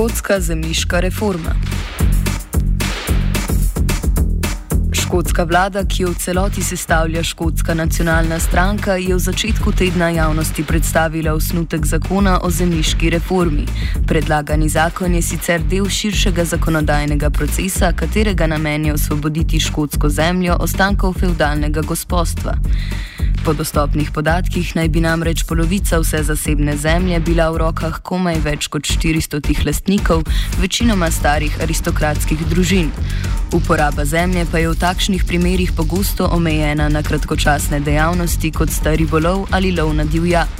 Škotska zemljiška reforma. Škotska vlada, ki jo v celoti sestavlja Škotska nacionalna stranka, je v začetku tedna javnosti predstavila osnutek zakona o zemljiški reformi. Predlagani zakon je sicer del širšega zakonodajnega procesa, katerega namen je osvoboditi škotsko zemljo ostankov feudalnega gospodstva. Po dostopnih podatkih naj bi namreč polovica vse zasebne zemlje bila v rokah komaj več kot 400 lastnikov, večinoma starih aristokratskih družin. Uporaba zemlje pa je v takšnih primerjih pogosto omejena na kratkočasne dejavnosti, kot sta ribolov ali lov na divjad.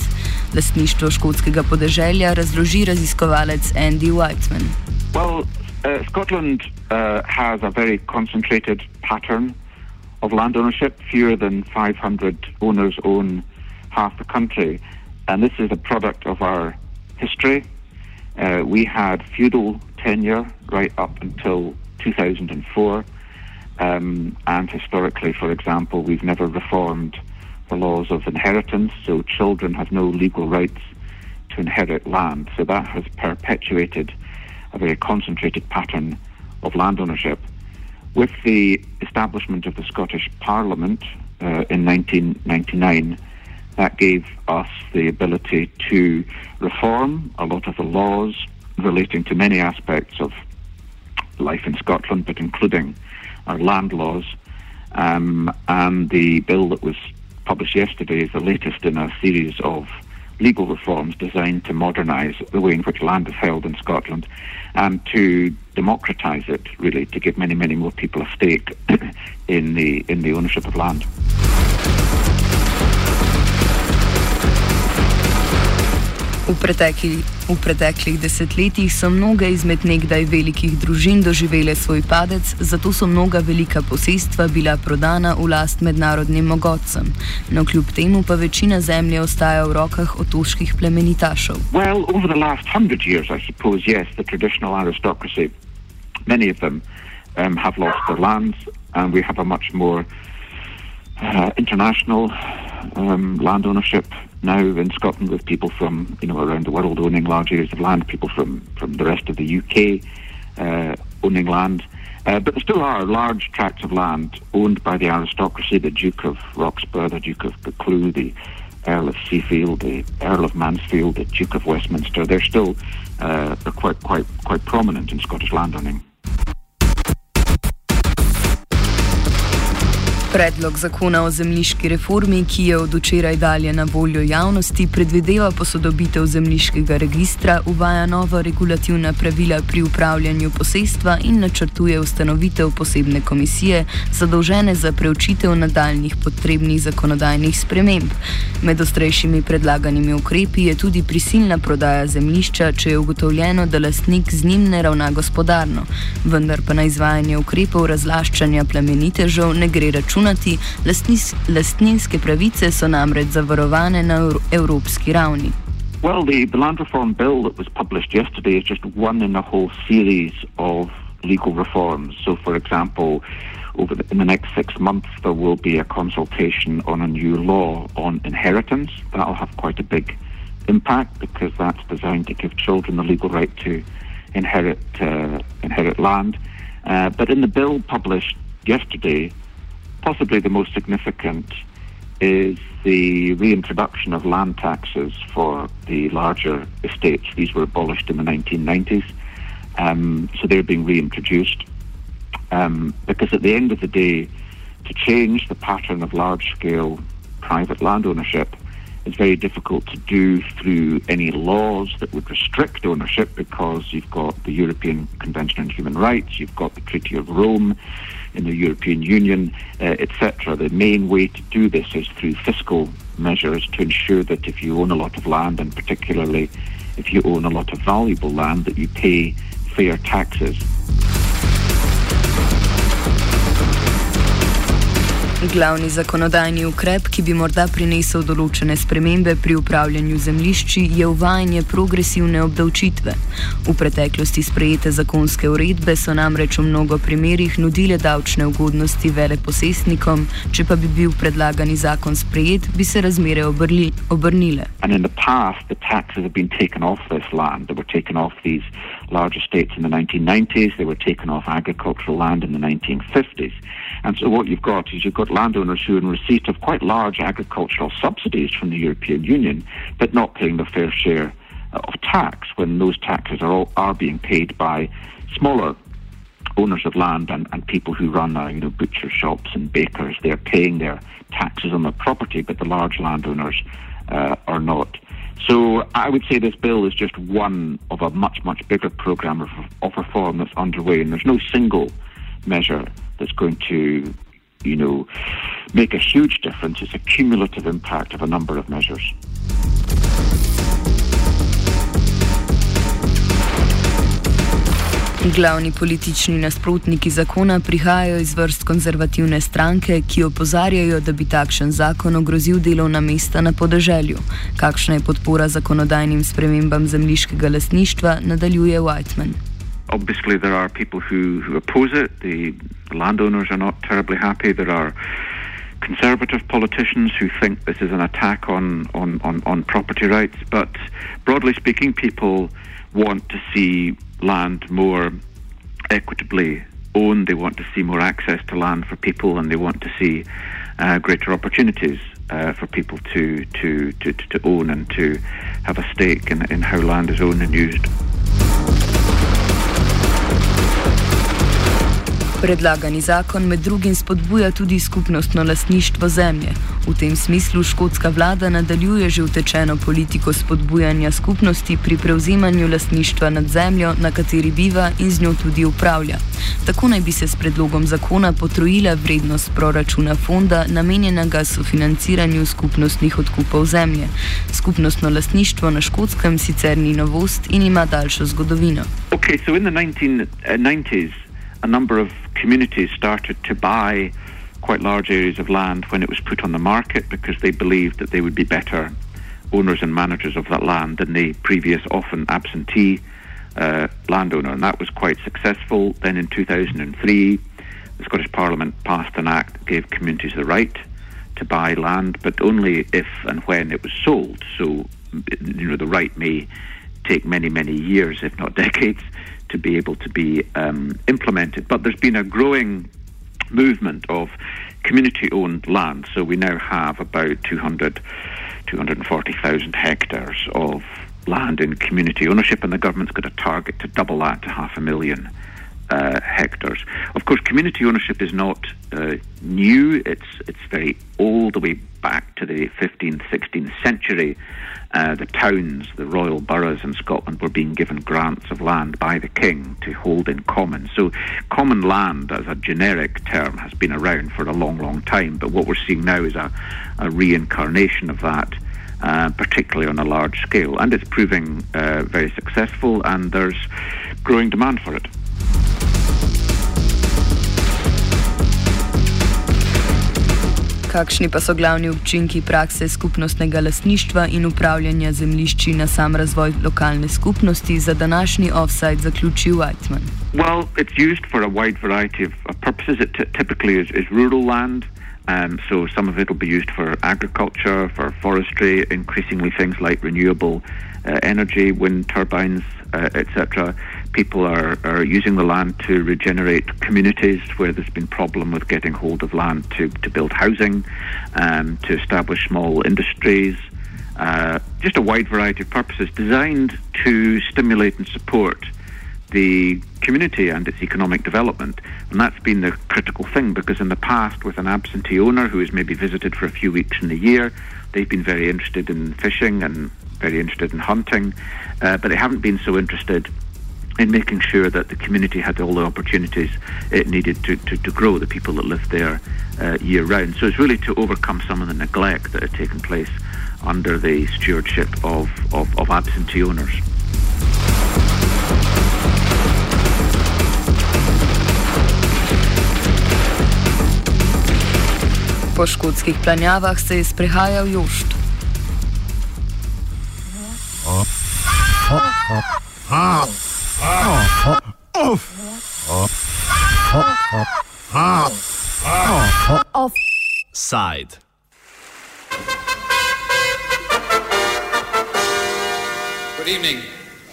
Lastništvo škotskega podeželja razloži raziskovalec Andy Whiteman. Well, uh, Scotland uh, has a very concentrated pattern of land ownership. Fewer than 500 owners own half the country. And this is a product of our history. Uh, we had feudal tenure right up until 2004. Um, and historically, for example, we've never reformed the laws of inheritance, so children have no legal rights to inherit land. So that has perpetuated a very concentrated pattern of land ownership. With the establishment of the Scottish Parliament uh, in 1999, that gave us the ability to reform a lot of the laws relating to many aspects of life in Scotland, but including our land laws. Um, and the bill that was published yesterday is the latest in a series of legal reforms designed to modernise the way in which land is held in Scotland and to democratise it, really, to give many, many more people a stake in the in the ownership of land. V, v preteklih desetletjih so mnoge izmed nekdaj velikih družin doživele svoj padec, zato so mnoga velika posestva bila prodana v last mednarodnim mogotcem. No, kljub temu pa večina zemlje ostaja v rokah otoških plemenitašev. Well, over the last hundred years, I suppose, yes, the traditional aristocracy, many of them um, have lost their lands, and we have a much more uh, international um, land ownership now in Scotland with people from you know around the world owning large areas of land, people from, from the rest of the UK uh, owning land. Uh, but there still are large tracts of land owned by the aristocracy, the Duke of Roxburghe, the Duke of Buccleuch, the Earl of Seafield, the Earl of Mansfield, the Duke of Westminster. They're still uh, quite quite quite prominent in Scottish landowning. Predlog zakona o zemljiški reformi, ki je od včeraj dalje na voljo javnosti, predvideva posodobitev zemljiškega registra, uvaja nova regulativna pravila pri upravljanju posestva in načrtuje ustanovitev posebne komisije, zadolžene za preučitev nadaljnih potrebnih zakonodajnih sprememb. Med ostrejšimi predlaganimi ukrepi je tudi prisilna prodaja zemljišča, če je ugotovljeno, da lastnik z njim ne ravna gospodarno, vendar pa na izvajanje ukrepov razlaščanja plemenitežev ne gre račun računati, lastnis, lastninske pravice so namreč zavarovane na evropski ravni. Well, the, the land reform bill that was published yesterday is just one in a whole series of legal reforms. So, for example, over the, in the next six months, there will be a consultation on a new law on inheritance. That'll have quite a big impact because that's designed to give children the legal right to inherit uh, inherit land. Uh, but in the bill published yesterday, possibly the most significant is the reintroduction of land taxes for the larger estates. These were abolished in the 1990s, um, so they're being reintroduced. Um, because at the end of the day, to change the pattern of large scale private land ownership is very difficult to do through any laws that would restrict ownership because you've got the European Convention on Human Rights, you've got the Treaty of Rome in the European Union, uh, etc. The main way to do this is through fiscal measures to ensure that if you own a lot of land, and particularly if you own a lot of valuable land, that you pay fair taxes. Glavni zakonodajni ukrep, ki bi morda prinesel določene spremembe pri upravljanju zemljišči, je uvajanje progresivne obdavčitve. V preteklosti sprejete zakonske uredbe so namreč v mnogo primerjih nudile davčne ugodnosti veleposestnikom, če pa bi bil predlagani zakon sprejet, bi se razmere obrnile. In the past, the taxes have been taken off this land, they were taken off these large estates in the 1990s. They were taken off agricultural land in the 1950s. And so what you've got is you've got landowners who are in receipt of quite large agricultural subsidies from the European Union, but not paying their fair share of tax when those taxes are, all, are being paid by smaller owners of land and, and people who run uh, you know butcher shops and bakers. They're paying their taxes on their property, but the large landowners uh, are not. So I would say this bill is just one of a much, much bigger programme of, of reform that's underway, and there's no single measure that's going to, you know, make a huge difference. It's a cumulative impact of a number of measures. Glavni politični nasprotniki zakona prihajajo iz vrst konzervativne stranke, ki opozarjajo, da bi takšen zakon ogrozil delovna mesta na podeželju. Kakšna je podpora zakonodajnim spremembam zemljiškega lasništva, nadaljuje Whiteman. Obviously, there are people who, who oppose it. The landowners are not terribly happy. There are conservative politicians who think this is an attack on, on, on, on property rights. But broadly speaking, people want to see land more equitably owned. They want to see more access to land for people, and they want to see uh, greater opportunities uh, for people to, to, to, to own and to have a stake in, in how land is owned and used. Predlagani zakon med drugim spodbuja tudi skupnostno lastništvo zemlje. V tem smislu škotska vlada nadaljuje že utečeno politiko spodbujanja skupnosti pri prevzemanju lastništva nad zemljo, na kateri biva in z njo tudi upravlja. Tako naj bi se s predlogom zakona potrojila vrednost proračuna fonda, namenjenega sofinanciranju skupnostnih odkupov zemlje. Skupnostno lastništvo na škotskem sicer ni novost in ima daljšo zgodovino. Okay, so in the 1990s, a number of communities started to buy quite large areas of land when it was put on the market because they believed that they would be better owners and managers of that land than the previous, often absentee uh, landowner. And that was quite successful. Then in 2003, the Scottish Parliament passed an act that gave communities the right to buy land, but only if and when it was sold. So, you know, the right may take many, many years, if not decades, to be able to be um, implemented. But there's been a growing movement of community owned land. So we now have about 200, 240,000 hectares of land in community ownership, and the government's got a target to double that to half a million. Uh, hectares. Of course, community ownership is not uh, new. It's it's very old, the way back to the 15th, 16th century. Uh, the towns, the royal boroughs in Scotland, were being given grants of land by the king to hold in common. So, common land as a generic term has been around for a long, long time. But what we're seeing now is a, a reincarnation of that. Uh, particularly on a large scale, and it's proving uh, very successful, and there's growing demand for it. Kakšni pa so glavni učinki prakse skupnostnega lasništva in upravljanja zemljišči na sam razvoj lokalne skupnosti za današnji offside zaključil Whiteman? Well, it's used for a wide variety of, of purposes. It typically is, is rural land. Um, so some of it will be used for agriculture, for forestry, increasingly things like renewable uh, energy, wind turbines, uh, etc. People are, are using the land to regenerate communities where there's been problem with getting hold of land to, to build housing, um, to establish small industries, uh, just a wide variety of purposes designed to stimulate and support the community and its economic development. And that's been the critical thing because in the past, with an absentee owner who has maybe visited for a few weeks in the year, they've been very interested in fishing and very interested in hunting, uh, but they haven't been so interested in making sure that the community had all the opportunities it needed to, to, to grow, the people that live there uh, year round. So it's really to overcome some of the neglect that had taken place under the stewardship of, of, of absentee owners. Po škotskih planjavah se je sprehajal Jošt. Offside. Good evening.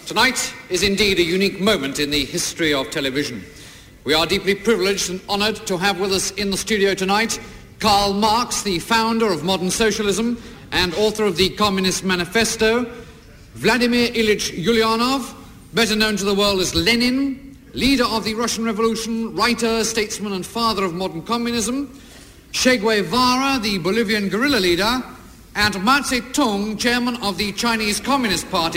Tonight is indeed a unique moment in the history of television. We are deeply privileged and honoured to have with us in the studio tonight Karl Marx, the founder of modern socialism and author of the Communist Manifesto, Vladimir Ilyich Ulyanov, better known to the world as Lenin, leader of the Russian Revolution, writer, statesman and father of modern communism, Che Guevara, the Bolivian guerrilla leader, and Mao Zedong, chairman of the Chinese Communist Party,